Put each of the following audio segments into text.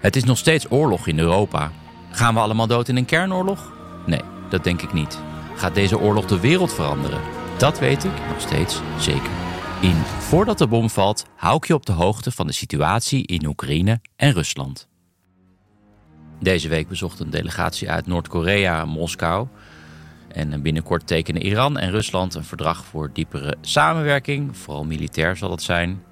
Het is nog steeds oorlog in Europa. Gaan we allemaal dood in een kernoorlog? Nee, dat denk ik niet. Gaat deze oorlog de wereld veranderen? Dat weet ik nog steeds zeker. In Voordat de bom valt, hou ik je op de hoogte van de situatie in Oekraïne en Rusland. Deze week bezocht een delegatie uit Noord-Korea Moskou. En binnenkort tekenen Iran en Rusland een verdrag voor diepere samenwerking. Vooral militair zal het zijn.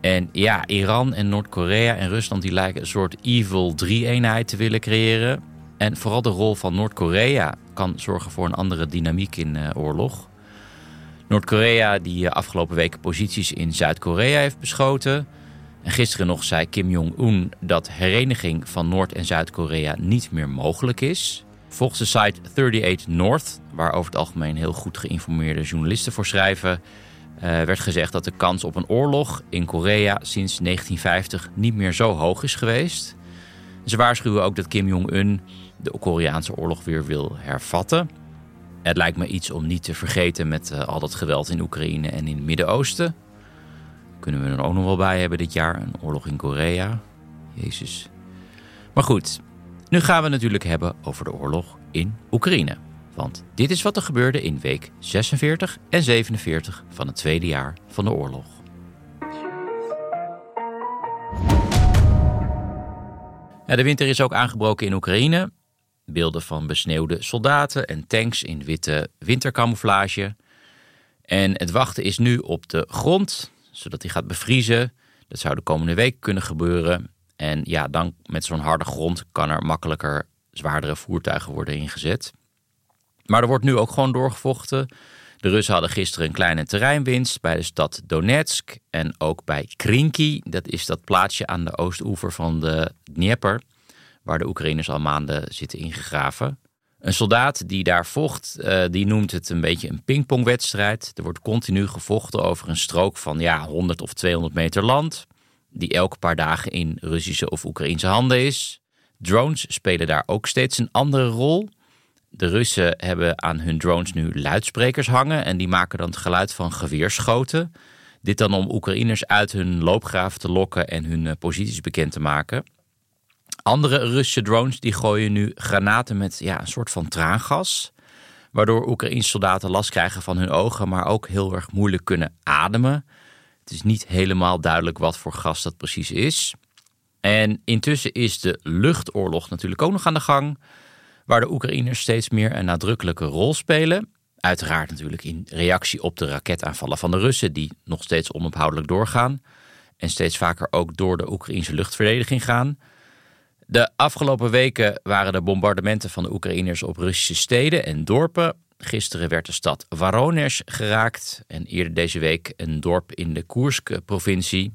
En ja, Iran en Noord-Korea en Rusland die lijken een soort evil drie-eenheid te willen creëren. En vooral de rol van Noord-Korea kan zorgen voor een andere dynamiek in uh, oorlog. Noord-Korea die eh, afgelopen weken posities in Zuid-Korea heeft beschoten. En gisteren nog zei Kim Jong-un dat hereniging van Noord- en Zuid-Korea niet meer mogelijk is. Volgens de site 38 North, waar over het algemeen heel goed geïnformeerde journalisten voor schrijven, werd gezegd dat de kans op een oorlog in Korea sinds 1950 niet meer zo hoog is geweest. Ze waarschuwen ook dat Kim Jong-un de Koreaanse oorlog weer wil hervatten. Het lijkt me iets om niet te vergeten met uh, al dat geweld in Oekraïne en in het Midden-Oosten. Kunnen we er ook nog wel bij hebben dit jaar, een oorlog in Korea. Jezus. Maar goed, nu gaan we het natuurlijk hebben over de oorlog in Oekraïne. Want dit is wat er gebeurde in week 46 en 47 van het tweede jaar van de oorlog. De winter is ook aangebroken in Oekraïne. Beelden van besneeuwde soldaten en tanks in witte wintercamouflage. En het wachten is nu op de grond, zodat hij gaat bevriezen. Dat zou de komende week kunnen gebeuren. En ja, dan met zo'n harde grond kan er makkelijker zwaardere voertuigen worden ingezet. Maar er wordt nu ook gewoon doorgevochten. De Russen hadden gisteren een kleine terreinwinst bij de stad Donetsk en ook bij Krinky. Dat is dat plaatsje aan de oostoever van de Dnieper waar de Oekraïners al maanden zitten ingegraven. Een soldaat die daar vocht, uh, die noemt het een beetje een pingpongwedstrijd. Er wordt continu gevochten over een strook van ja, 100 of 200 meter land, die elke paar dagen in Russische of Oekraïnse handen is. Drones spelen daar ook steeds een andere rol. De Russen hebben aan hun drones nu luidsprekers hangen en die maken dan het geluid van geweerschoten. Dit dan om Oekraïners uit hun loopgraven te lokken en hun eh, posities bekend te maken. Andere Russische drones die gooien nu granaten met ja, een soort van traangas. Waardoor Oekraïnse soldaten last krijgen van hun ogen, maar ook heel erg moeilijk kunnen ademen. Het is niet helemaal duidelijk wat voor gas dat precies is. En intussen is de luchtoorlog natuurlijk ook nog aan de gang. Waar de Oekraïners steeds meer een nadrukkelijke rol spelen. Uiteraard natuurlijk in reactie op de raketaanvallen van de Russen, die nog steeds onophoudelijk doorgaan. En steeds vaker ook door de Oekraïnse luchtverdediging gaan. De afgelopen weken waren er bombardementen van de Oekraïners op Russische steden en dorpen. Gisteren werd de stad Voronezh geraakt en eerder deze week een dorp in de Koersk-provincie.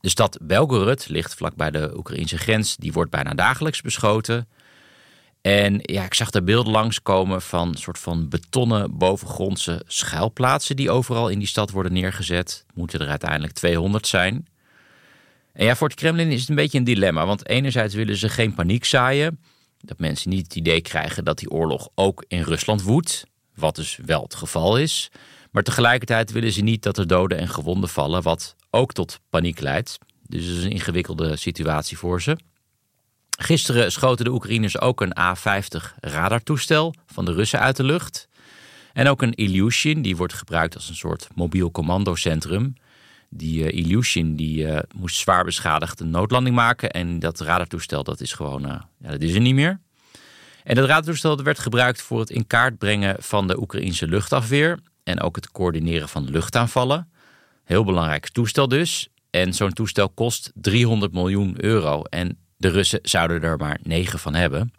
De stad Belgorod ligt vlakbij de Oekraïnse grens. Die wordt bijna dagelijks beschoten. En ja, ik zag er beelden langskomen van soort van betonnen bovengrondse schuilplaatsen die overal in die stad worden neergezet. Moeten er uiteindelijk 200 zijn. En ja, voor het Kremlin is het een beetje een dilemma. Want enerzijds willen ze geen paniek zaaien. Dat mensen niet het idee krijgen dat die oorlog ook in Rusland woedt. Wat dus wel het geval is. Maar tegelijkertijd willen ze niet dat er doden en gewonden vallen. Wat ook tot paniek leidt. Dus het is een ingewikkelde situatie voor ze. Gisteren schoten de Oekraïners ook een A-50 radartoestel van de Russen uit de lucht. En ook een Ilyushin, die wordt gebruikt als een soort mobiel commandocentrum. Die uh, Ilyushin die, uh, moest zwaar beschadigd een noodlanding maken. En dat radartoestel dat is gewoon, uh, ja, dat is er niet meer. En dat radartoestel werd gebruikt voor het in kaart brengen van de Oekraïnse luchtafweer. En ook het coördineren van luchtaanvallen. Heel belangrijk toestel dus. En zo'n toestel kost 300 miljoen euro. En de Russen zouden er maar negen van hebben.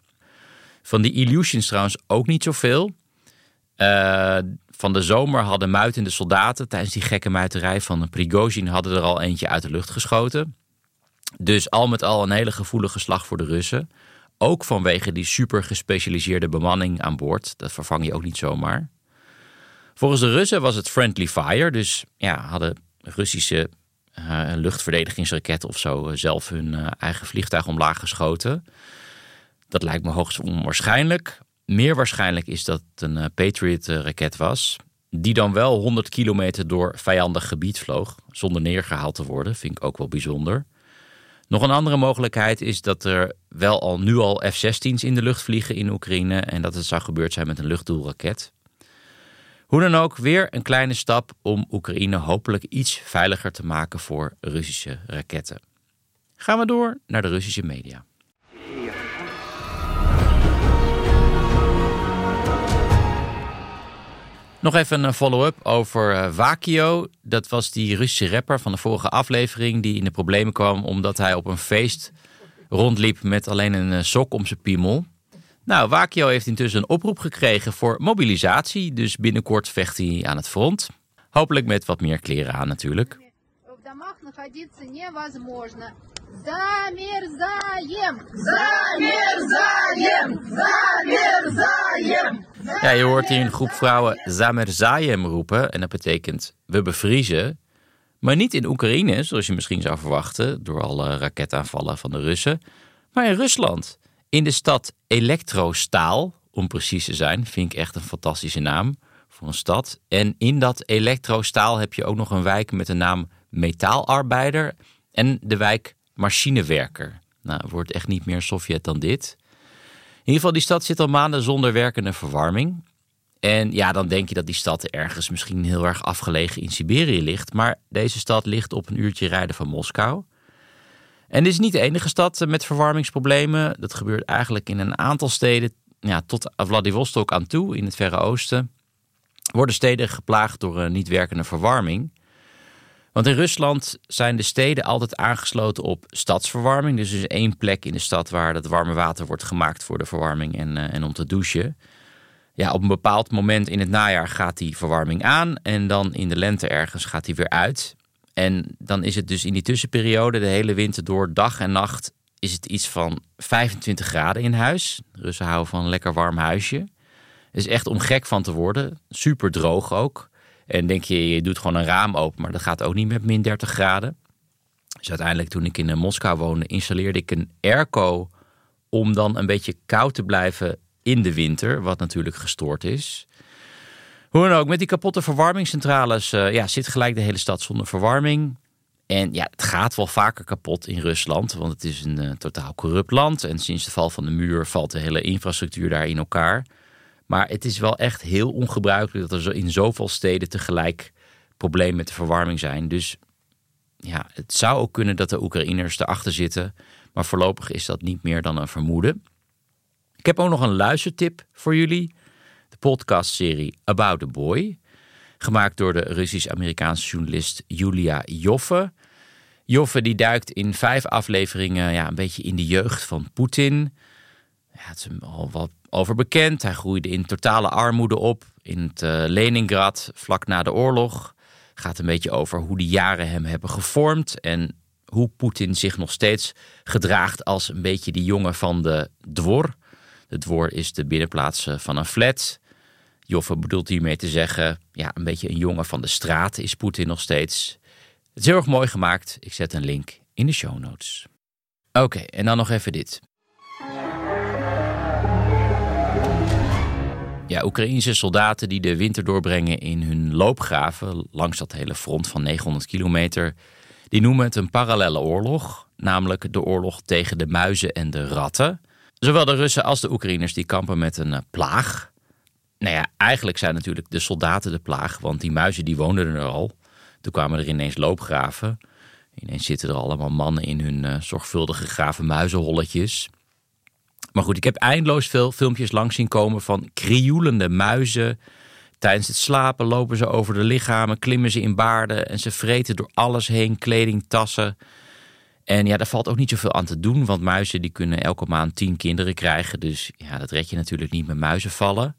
Van die Ilyushins trouwens ook niet zoveel. Uh, van de zomer hadden muitende soldaten tijdens die gekke muiterij van Prigozhin hadden er al eentje uit de lucht geschoten. Dus al met al een hele gevoelige slag voor de Russen. Ook vanwege die super gespecialiseerde bemanning aan boord. Dat vervang je ook niet zomaar. Volgens de Russen was het friendly fire. Dus ja, hadden Russische uh, luchtverdedigingsraketten of zo eh, zelf hun uh, eigen vliegtuig omlaag geschoten. Dat lijkt me hoogst onwaarschijnlijk. Meer waarschijnlijk is dat het een Patriot-raket was. Die dan wel 100 kilometer door vijandig gebied vloog. Zonder neergehaald te worden. Vind ik ook wel bijzonder. Nog een andere mogelijkheid is dat er wel al nu al F-16's in de lucht vliegen in Oekraïne. En dat het zou gebeurd zijn met een luchtdoelraket. Hoe dan ook, weer een kleine stap om Oekraïne hopelijk iets veiliger te maken voor Russische raketten. Gaan we door naar de Russische media. Nog even een follow-up over uh, Wakio. Dat was die Russische rapper van de vorige aflevering die in de problemen kwam omdat hij op een feest rondliep met alleen een eh, sok om zijn piemel. Nou, Wakio heeft intussen een oproep gekregen voor mobilisatie, dus binnenkort vecht hij aan het front. Hopelijk met wat meer kleren aan natuurlijk. Ja, je hoort hier een groep vrouwen Zamerzayem roepen en dat betekent we bevriezen. Maar niet in Oekraïne, zoals je misschien zou verwachten, door alle raketaanvallen van de Russen, maar in Rusland. In de stad Elektrostaal, om precies te zijn, vind ik echt een fantastische naam voor een stad. En in dat Elektrostaal heb je ook nog een wijk met de naam Metaalarbeider en de wijk Machinewerker. Nou, wordt echt niet meer Sovjet dan dit. In ieder geval, die stad zit al maanden zonder werkende verwarming. En ja, dan denk je dat die stad ergens misschien heel erg afgelegen in Siberië ligt. Maar deze stad ligt op een uurtje rijden van Moskou. En dit is niet de enige stad met verwarmingsproblemen. Dat gebeurt eigenlijk in een aantal steden, ja, tot Vladivostok aan toe, in het Verre Oosten. Worden steden geplaagd door een niet werkende verwarming. Want in Rusland zijn de steden altijd aangesloten op stadsverwarming. Dus er is één plek in de stad waar het warme water wordt gemaakt voor de verwarming en, uh, en om te douchen. Ja, op een bepaald moment in het najaar gaat die verwarming aan en dan in de lente ergens gaat die weer uit. En dan is het dus in die tussenperiode, de hele winter door, dag en nacht, is het iets van 25 graden in huis. Russen houden van een lekker warm huisje. Is echt om gek van te worden. Super droog ook. En denk je, je doet gewoon een raam open, maar dat gaat ook niet met min 30 graden. Dus uiteindelijk toen ik in eh, Moskou woonde, installeerde ik een airco om dan een beetje koud te blijven in de winter, wat natuurlijk gestoord is. Hoe dan ook, met die kapotte verwarmingscentrales uh, ja, zit gelijk de hele stad zonder verwarming. En ja, het gaat wel vaker kapot in Rusland, want het is een uh, totaal corrupt land. En sinds de val van de muur valt de hele infrastructuur daar in elkaar. Maar het is wel echt heel ongebruikelijk dat er in zoveel steden tegelijk problemen met de verwarming zijn. Dus ja, het zou ook kunnen dat de Oekraïners erachter zitten. Maar voorlopig is dat niet meer dan een vermoeden. Ik heb ook nog een luistertip voor jullie. Podcastserie About the Boy. Gemaakt door de Russisch-Amerikaanse journalist Julia Joffe. Joffe die duikt in vijf afleveringen ja, een beetje in de jeugd van Poetin. Ja, het is al wat over bekend. Hij groeide in totale armoede op in het uh, Leningrad vlak na de oorlog. Gaat een beetje over hoe die jaren hem hebben gevormd en hoe Poetin zich nog steeds gedraagt als een beetje die jongen van de dwor. De dwor is de binnenplaats eh, van een flat. Joffe bedoelt hiermee te zeggen, ja, een beetje een jongen van de straat is Poetin nog steeds. Het is heel erg mooi gemaakt. Ik zet een link in de show notes. Oké, en dan nog even dit. Ja, Oekraïnse soldaten die de winter doorbrengen in hun loopgraven langs dat hele front van 900 kilometer, die noemen het een parallele oorlog, namelijk de oorlog tegen de muizen en de ratten. Zowel de Russen als de Oekraïners die kampen met een eh, plaag. Nou ja, eigenlijk zijn natuurlijk de soldaten de plaag, want die muizen die woonden er al. Toen kwamen er ineens loopgraven. Ineens zitten er allemaal mannen in hun uh, zorgvuldig gegraven muizenholletjes. Maar goed, ik heb eindeloos veel filmpjes langs zien komen van krioelende muizen. Tijdens het slapen lopen ze over de lichamen, klimmen ze in baarden en ze vreten door alles heen, kleding, tassen. En ja, daar valt ook niet zoveel aan te doen, want muizen die kunnen elke maand tien kinderen krijgen. Dus ja, dat red je natuurlijk niet met muizen vallen.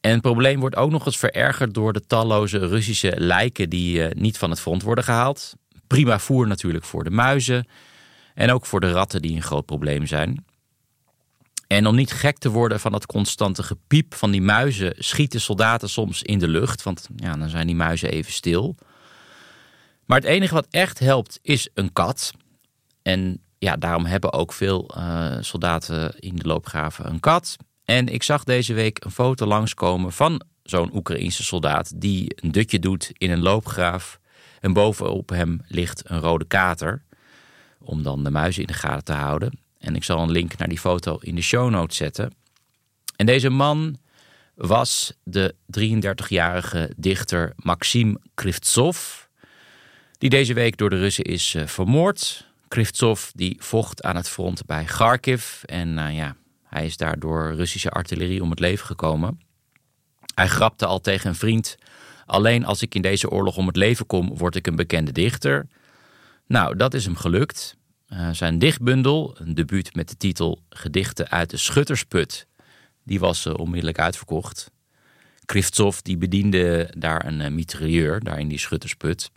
En het probleem wordt ook nog eens verergerd door de talloze Russische lijken die uh, niet van het front worden gehaald. Prima voer natuurlijk voor de muizen en ook voor de ratten die een groot probleem zijn. En om niet gek te worden van dat constante gepiep van die muizen, schieten soldaten soms in de lucht, want ja, dan zijn die muizen even stil. Maar het enige wat echt helpt is een kat. En ja, daarom hebben ook veel uh, soldaten in de loopgraven een kat. En ik zag deze week een foto langskomen van zo'n Oekraïense soldaat die een dutje doet in een loopgraaf. En bovenop hem ligt een rode kater. Om dan de muizen in de gaten te houden. En ik zal een link naar die foto in de show notes zetten. En deze man was de 33-jarige dichter Maxim Krivtsov. Die deze week door de Russen is uh, vermoord. Krivtsov die vocht aan het front bij Kharkiv. En uh, ja, hij is daar door Russische artillerie om het leven gekomen. Hij grapte al tegen een vriend. Alleen als ik in deze oorlog om het leven kom, word ik een bekende dichter. Nou, dat is hem gelukt. Uh, zijn dichtbundel, een debuut met de titel Gedichten uit de Schuttersput, die was uh, onmiddellijk uitverkocht. Krivtsov die bediende daar een uh, mitrailleur, daar in die Schuttersput.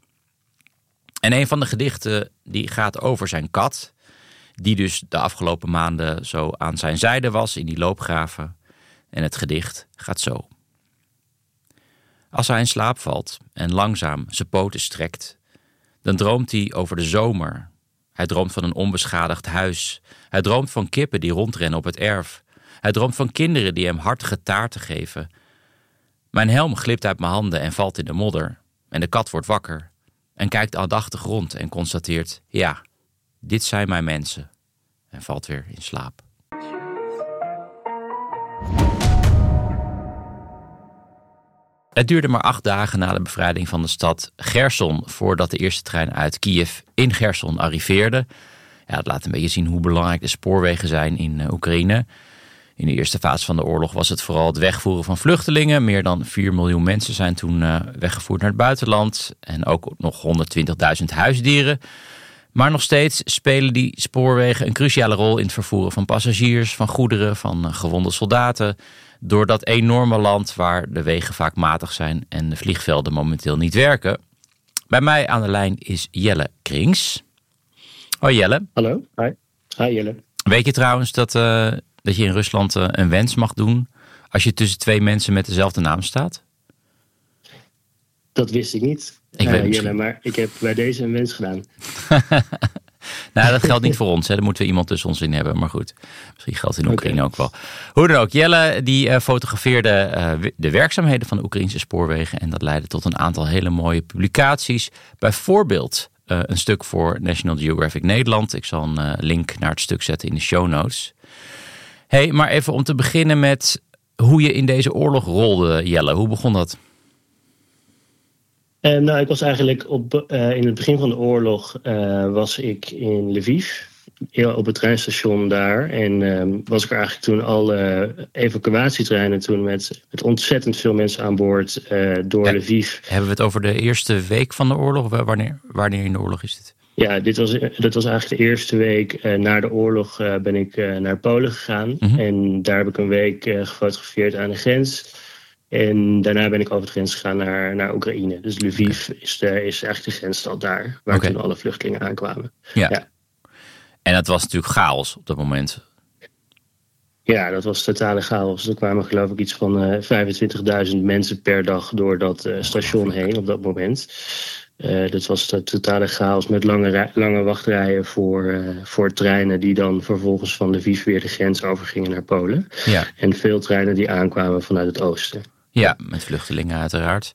En een van de gedichten die gaat over zijn kat, die dus de afgelopen maanden zo aan zijn zijde was in die loopgraven. En het gedicht gaat zo. Als hij in slaap valt en langzaam zijn poten strekt, dan droomt hij over de zomer. Hij droomt van een onbeschadigd huis. Hij droomt van kippen die rondrennen op het erf. Hij droomt van kinderen die hem hartige taarten geven. Mijn helm glipt uit mijn handen en valt in de modder. En de kat wordt wakker en kijkt aandachtig rond en constateert: ja, dit zijn mijn mensen. En valt weer in slaap. Het duurde maar acht dagen na de bevrijding van de stad Gerson voordat de eerste trein uit Kiev in Gerson arriveerde. Ja, dat laat een beetje zien hoe belangrijk de spoorwegen zijn in uh, Oekraïne. In de eerste fase van de oorlog was het vooral het wegvoeren van vluchtelingen. Meer dan 4 miljoen mensen zijn toen uh, weggevoerd naar het buitenland. En ook nog 120.000 huisdieren. Maar nog steeds spelen die spoorwegen een cruciale rol in het vervoeren van passagiers, van goederen, van uh, gewonde soldaten door dat enorme land waar de wegen vaak matig zijn en de vliegvelden momenteel niet werken. Bij mij aan de lijn is Jelle Krings. Hoi Jelle. Hallo, hi. Hi Jelle. Weet je trouwens dat, uh, dat je in Rusland uh, een wens mag doen als je tussen twee mensen met dezelfde naam staat? Dat wist ik niet, ik uh, Jelle, maar ik heb bij deze een wens gedaan. nou, dat geldt niet voor ons. Hè. Daar moeten we iemand tussen ons in hebben. Maar goed, misschien geldt in Oekraïne okay. ook wel. Hoe dan ook, Jelle die uh, fotografeerde uh, de werkzaamheden van de Oekraïnse spoorwegen. En dat leidde tot een aantal hele mooie publicaties. Bijvoorbeeld uh, een stuk voor National Geographic Nederland. Ik zal een link naar het stuk zetten in de show notes. hey, maar even om te beginnen met hoe je in deze oorlog rolde, Jelle. Hoe begon dat? Uh, nou, ik was eigenlijk op, uh, in het begin van de oorlog uh, was ik in Lviv, op het treinstation daar. En was ik er eigenlijk toen alle evacuatietreinen toen met, met ontzettend veel mensen aan boord door ja, Lviv. Hebben we het over de eerste week van de oorlog? Wanneer, wanneer in de oorlog is dit? Ja, dit was, dat was eigenlijk de eerste week na de oorlog ben ik naar Polen gegaan. Mm -hmm. En daar heb ik een week gefotografeerd aan de grens. En daarna ben ik over de grens gegaan naar, naar Oekraïne. Dus Lviv okay. is, de, is eigenlijk de grensstad daar, waar okay. toen alle vluchtelingen aankwamen. Ja. ja. En dat was natuurlijk chaos op dat moment. Ja, dat was totale chaos. Er kwamen geloof ik iets van uh, 25.000 mensen per dag door dat uh, station heen op dat moment. Uh, dat was de totale chaos met lange, lange wachtrijen voor, uh, voor treinen die dan vervolgens van Lviv weer de grens overgingen naar Polen. Ja. En veel treinen die aankwamen vanuit het oosten. Ja, met vluchtelingen uiteraard.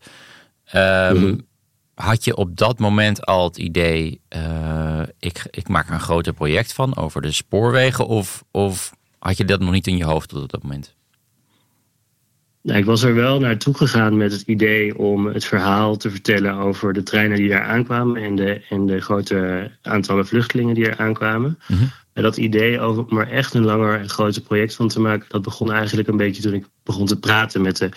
Um, mm-hmm. Had je op dat moment al het idee, uh, ik, ik maak er een groter project van over de spoorwegen? Of, of had je dat nog niet in je hoofd op dat moment? Nou, ik was er wel naartoe gegaan met het idee om het verhaal te vertellen over de treinen die daar aankwamen en de, en de grote aantallen vluchtelingen die er aankwamen. Mm-hmm. En dat idee over om er echt een langer en groter project van te maken, dat begon eigenlijk een beetje toen ik begon te praten met de,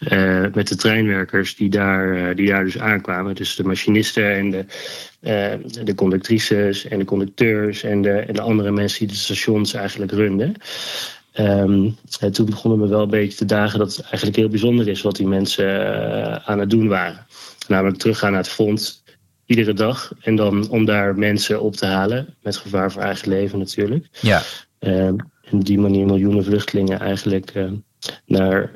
uh, met de treinwerkers die daar, uh, die daar dus aankwamen. Dus de machinisten en de, uh, de conductrices en de conducteurs en de, en de andere mensen die de stations eigenlijk runden. Ehm, toen begonnen me wel een beetje te dagen dat het eigenlijk heel bijzonder is wat die mensen aan het doen waren. Namelijk teruggaan naar het fonds iedere dag. En dan om daar mensen op te halen. Met gevaar voor eigen leven natuurlijk. Ja. en op die manier miljoenen vluchtelingen eigenlijk naar,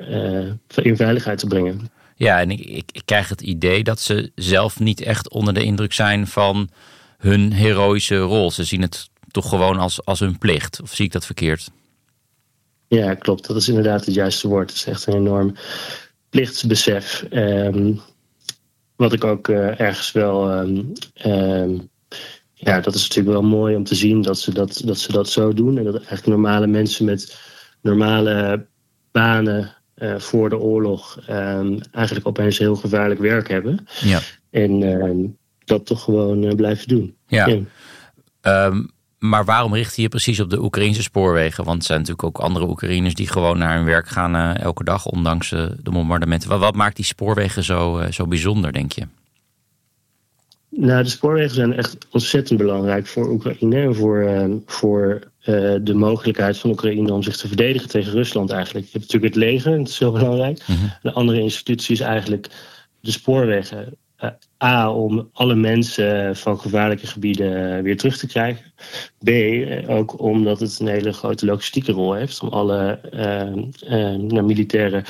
in veiligheid te brengen. Ja, en ik, ik, ik, krijg het idee dat ze zelf niet echt onder de indruk zijn van hun heroïsche rol. Ze zien het toch gewoon als, als hun plicht. Of zie ik dat verkeerd? Ja, klopt. Dat is inderdaad het juiste woord. Het is echt een enorm plichtsbesef. Um, wat ik ook uh, ergens wel. Um, um, ja, dat is natuurlijk wel mooi om te zien dat ze dat, dat ze dat zo doen. En dat eigenlijk normale mensen met normale banen uh, voor de oorlog eigenlijk opeens heel gevaarlijk werk hebben. Ja. En dat toch gewoon uh, blijven doen. Ja. ja. Maar waarom richt je je precies op de Oekraïnse spoorwegen? Want er zijn natuurlijk ook andere Oekraïners die gewoon naar hun werk gaan elke dag, ondanks de bombardementen. Wat, wat, maakt die spoorwegen zo, zo bijzonder, denk je? Nou, de spoorwegen zijn echt ontzettend belangrijk voor Oekraïne en voor, voor uh, de mogelijkheid van Oekraïne om zich te verdedigen tegen Rusland eigenlijk. Je hebt natuurlijk het leger, dat is heel belangrijk. Mm -hmm. De andere institutie is eigenlijk de spoorwegen. Uh, A, om alle mensen van gevaarlijke gebieden weer terug te krijgen. B, ook omdat het een hele grote logistieke rol heeft. Om alle uh, militaire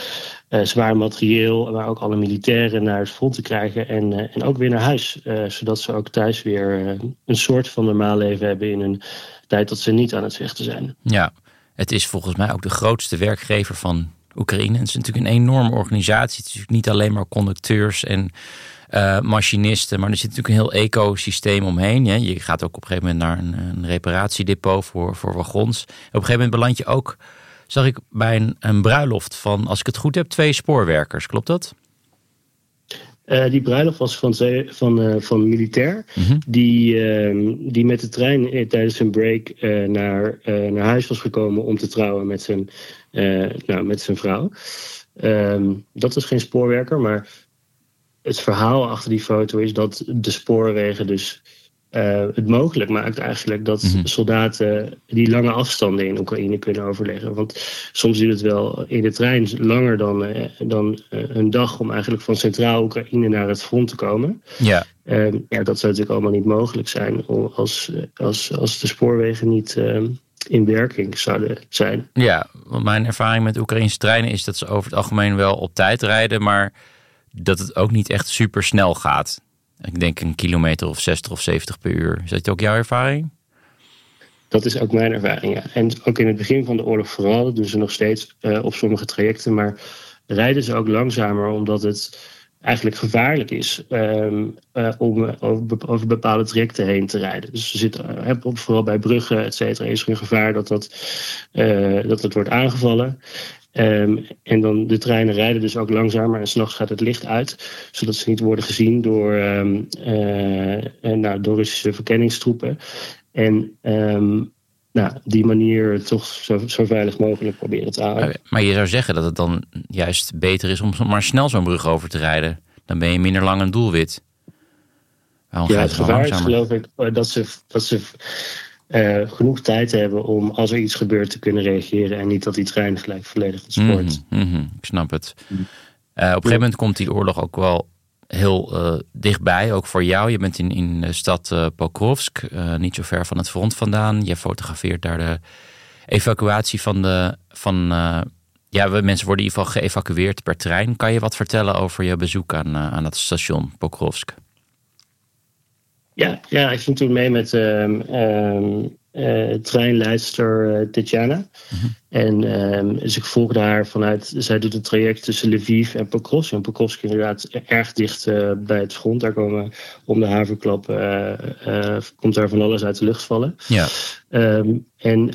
zwaar materieel, maar ook alle militairen naar het front te krijgen. En, en ook weer naar huis. zodat ze ook thuis weer een soort van normaal leven hebben in hun tijd dat ze niet aan het vechten zijn. Ja, het is volgens mij ook de grootste werkgever van Oekraïne. Het is natuurlijk een enorme organisatie. Het is natuurlijk niet alleen maar conducteurs en uh, machinisten, maar er zit natuurlijk een heel ecosysteem omheen. Ja. Je gaat ook op een gegeven moment naar een, reparatiedepot voor, voor wagons. op een gegeven moment beland je ook, zag ik bij een bruiloft van, als ik het goed heb, twee spoorwerkers. Klopt dat? Uh, die bruiloft was van, van, uh, van militair. Mm -hmm. die, uh, die met de trein tijdens een break naar, naar huis was gekomen om te trouwen met zijn, nou, met zijn vrouw. Um, dat was geen spoorwerker, maar het verhaal achter die foto is dat de spoorwegen dus uh, het mogelijk maakt eigenlijk dat mm -hmm. soldaten die lange afstanden in Oekraïne kunnen overleggen. Want soms duurt het wel in de trein langer dan, uh, dan uh, een dag om eigenlijk van centraal Oekraïne naar het front te komen. Ja. ja, dat zou natuurlijk allemaal niet mogelijk zijn als, als, als de spoorwegen niet in werking zouden zijn. Ja, want mijn ervaring met Oekraïnse treinen is dat ze over het algemeen wel op tijd rijden, maar dat het ook niet echt super snel gaat. Ik denk een kilometer of 60 of 70 per uur. Is dat ook jouw ervaring? Dat is ook mijn ervaring, ja. En ook in het begin van de oorlog vooral, dat doen ze nog steeds uh, op sommige trajecten. Maar rijden ze ook langzamer omdat het eigenlijk gevaarlijk is um, uh, om over, over, bepaalde trajecten heen te rijden. Dus ze zitten, uh, vooral bij bruggen, et cetera, is er een gevaar dat dat, dat het wordt aangevallen. Um, en dan de treinen rijden dus ook langzamer en s'nachts gaat het licht uit, zodat ze niet worden gezien door, um, uh, nou, door Russische verkenningstroepen. En um, nou, die manier toch zo, zo, veilig mogelijk proberen te houden. Maar je zou zeggen dat het dan juist beter is om maar snel zo'n brug over te rijden. Dan ben je minder lang een doelwit. Waarom ja, het gevaar is geloof ik dat ze, dat ze uh, genoeg tijd hebben om als er iets gebeurt te kunnen reageren. En niet dat die trein gelijk volledig ontspoort. Mm -hmm, ik snap het. Uh, op een gegeven moment komt die oorlog ook wel heel uh, dichtbij, ook voor jou. Je bent in, in de stad Pokrovsk, niet zo ver van het front vandaan. Je fotografeert daar de evacuatie van de. Van, ja, mensen worden in ieder geval geëvacueerd per trein. Kan je wat vertellen over je bezoek aan, aan dat station Pokrovsk? Ja, ja, ik ging toen mee met um, um, uh, treinleidster uh, Tetjana. Mm -hmm. En um, dus ik volgde haar vanuit, zij doet het traject tussen Lviv en Pokrovsk. En Pokrovsk is inderdaad erg dicht uh, bij het front. Daar komen om de haverklap, komt daar van alles uit de lucht vallen. Ja. en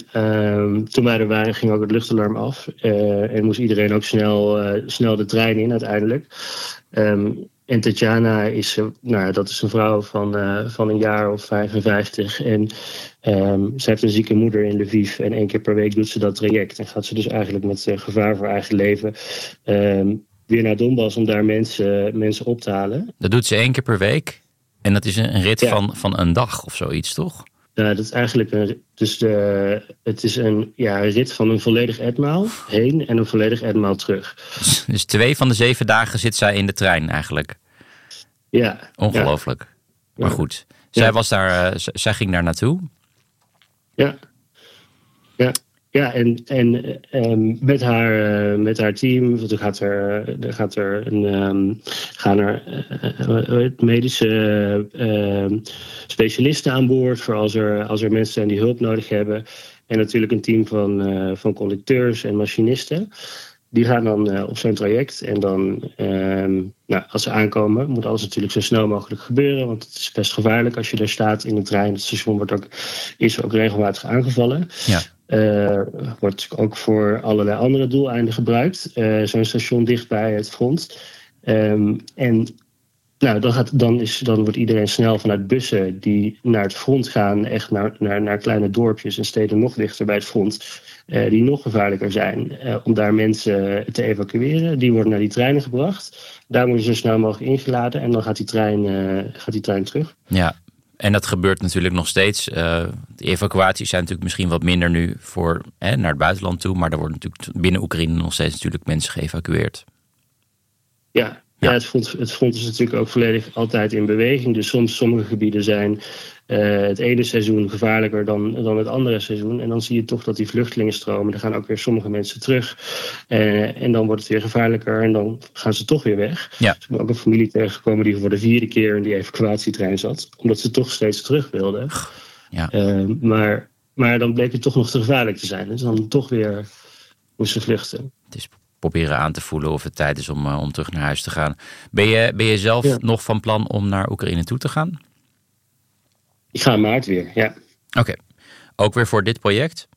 toen wij er waren, ging ook het luchtalarm af. en moest iedereen ook snel, snel de trein in uiteindelijk. En Tatjana is, nou, dat is een vrouw van, uh, van een jaar of 55. En um, ze heeft een zieke moeder in Lviv. En één keer per week doet ze dat traject. En gaat ze dus eigenlijk met uh, gevaar voor eigen leven um, weer naar Donbass om daar mensen, mensen op te halen. Dat doet ze één keer per week. En dat is een rit ja. van, van een dag of zoiets, toch? Ja, dat is eigenlijk een, dus de, het is een ja, rit van een volledig etmaal heen en een volledig etmaal terug. Dus twee van de zeven dagen zit zij in de trein eigenlijk. Ja. Ongelooflijk. Maar goed, zij, was daar, uh, zij ging daar naartoe. Ja. Ja. Ja, en, en um, met, haar, uh, met haar team er gaat er, er, gaat er een, um, gaan er uh, medische uh, specialisten aan boord voor als er, als er mensen zijn die hulp nodig hebben. En natuurlijk een team van, van conducteurs en machinisten. Die gaan dan op zo'n traject en dan, nou, als ze aankomen, moet alles natuurlijk zo snel mogelijk gebeuren. Want het is best gevaarlijk als je daar staat in de trein. Het station wordt ook, is ook regelmatig aangevallen. Ja. Uh, wordt ook voor allerlei andere doeleinden gebruikt. Uh, Zo'n station dicht bij het front. Um, en nou, dan, gaat, dan, is, dan wordt iedereen snel vanuit bussen die naar het front gaan, echt naar, naar, naar kleine dorpjes en steden nog dichter bij het front, uh, die nog gevaarlijker zijn, om daar mensen te evacueren. Die worden naar die treinen gebracht. Daar worden ze zo snel mogelijk ingeladen en dan gaat die trein, gaat die trein terug. Ja, en dat gebeurt natuurlijk nog steeds. Uh, de evacuaties zijn natuurlijk misschien wat minder nu voor hè, naar het buitenland toe. Maar er worden natuurlijk binnen Oekraïne nog steeds natuurlijk mensen geëvacueerd. Ja, ja. het, front, het front is natuurlijk ook volledig altijd in beweging. Dus soms sommige gebieden zijn uh, het ene seizoen gevaarlijker dan, dan het andere seizoen. En dan zie je toch dat die vluchtelingen stromen. Er gaan ook weer sommige mensen terug. Uh, en dan wordt het weer gevaarlijker en dan gaan ze toch weer weg. Ja. Dus ik ben ook een familie tegengekomen die voor de vierde keer in die evacuatietrein zat. Omdat ze toch steeds terug wilden. Ja. Uh, maar, maar dan bleek het toch nog te gevaarlijk te zijn. Dus dan toch weer moesten vluchten. Het is proberen aan te voelen of het tijd is om, om terug naar huis te gaan. Ben je, ben je zelf ja. nog van plan om naar Oekraïne toe te gaan? Ik ga in maart weer, ja. Oké. Okay. Ook weer voor dit project?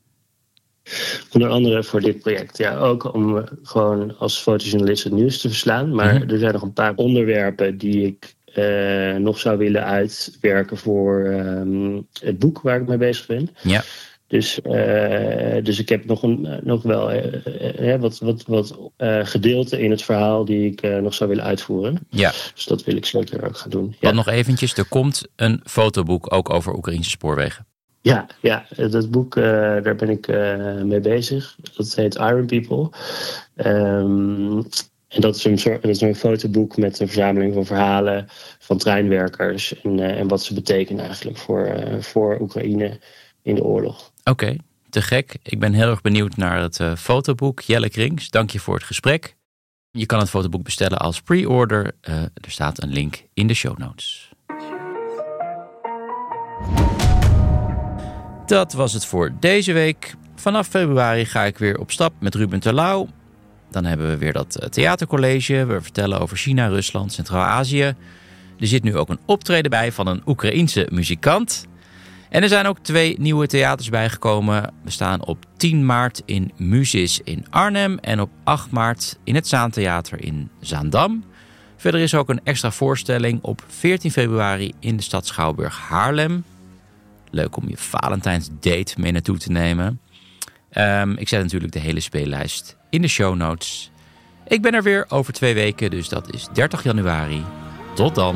Onder andere voor dit project, ja. Ook om gewoon als fotojournalist het nieuws te verslaan. Maar mm -hmm. er zijn nog een paar onderwerpen die ik uh, nog zou willen uitwerken voor um, het boek waar ik mee bezig ben. Ja. Dus, uh, dus ik heb nog, een, nog wel uh, wat, wat, wat gedeelte in het verhaal die ik nog zou willen uitvoeren. Ja. Dus dat wil ik zeker ook gaan doen. Wat ja. nog eventjes, er komt een fotoboek ook over Oekraïnse spoorwegen. Ja, ja dat boek, daar ben ik mee bezig. Dat heet Iron People. Um, en dat is, een soort, dat is een fotoboek met een verzameling van verhalen van treinwerkers. En, en wat ze betekenen eigenlijk voor, voor Oekraïne in de oorlog. Oké, te gek. Ik ben heel erg benieuwd naar het uh, fotoboek. Jelle Krings, dank je voor het gesprek. Je kan het fotoboek bestellen als pre-order. Uh, er staat een link in de show notes. Dat was het voor deze week. Vanaf februari ga ik weer op stap met Ruben Terlouw. Dan hebben we weer dat theatercollege. We vertellen over China, Rusland, Centraal-Azië. Er zit nu ook een optreden bij van een Oekraïense muzikant. En er zijn ook twee nieuwe theaters bijgekomen. We staan op 10 maart in Musis in Arnhem en op 8 maart in het Zaantheater in Zaandam. Verder is ook een extra voorstelling op 14 februari in de stad Schouwburg Haarlem. Leuk om je Valentijnsdate mee naartoe te nemen. Um, ik zet natuurlijk de hele speellijst in de show notes. Ik ben er weer over twee weken, dus dat is 30 januari. Tot dan.